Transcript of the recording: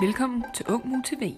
Velkommen til Ung Mu TV.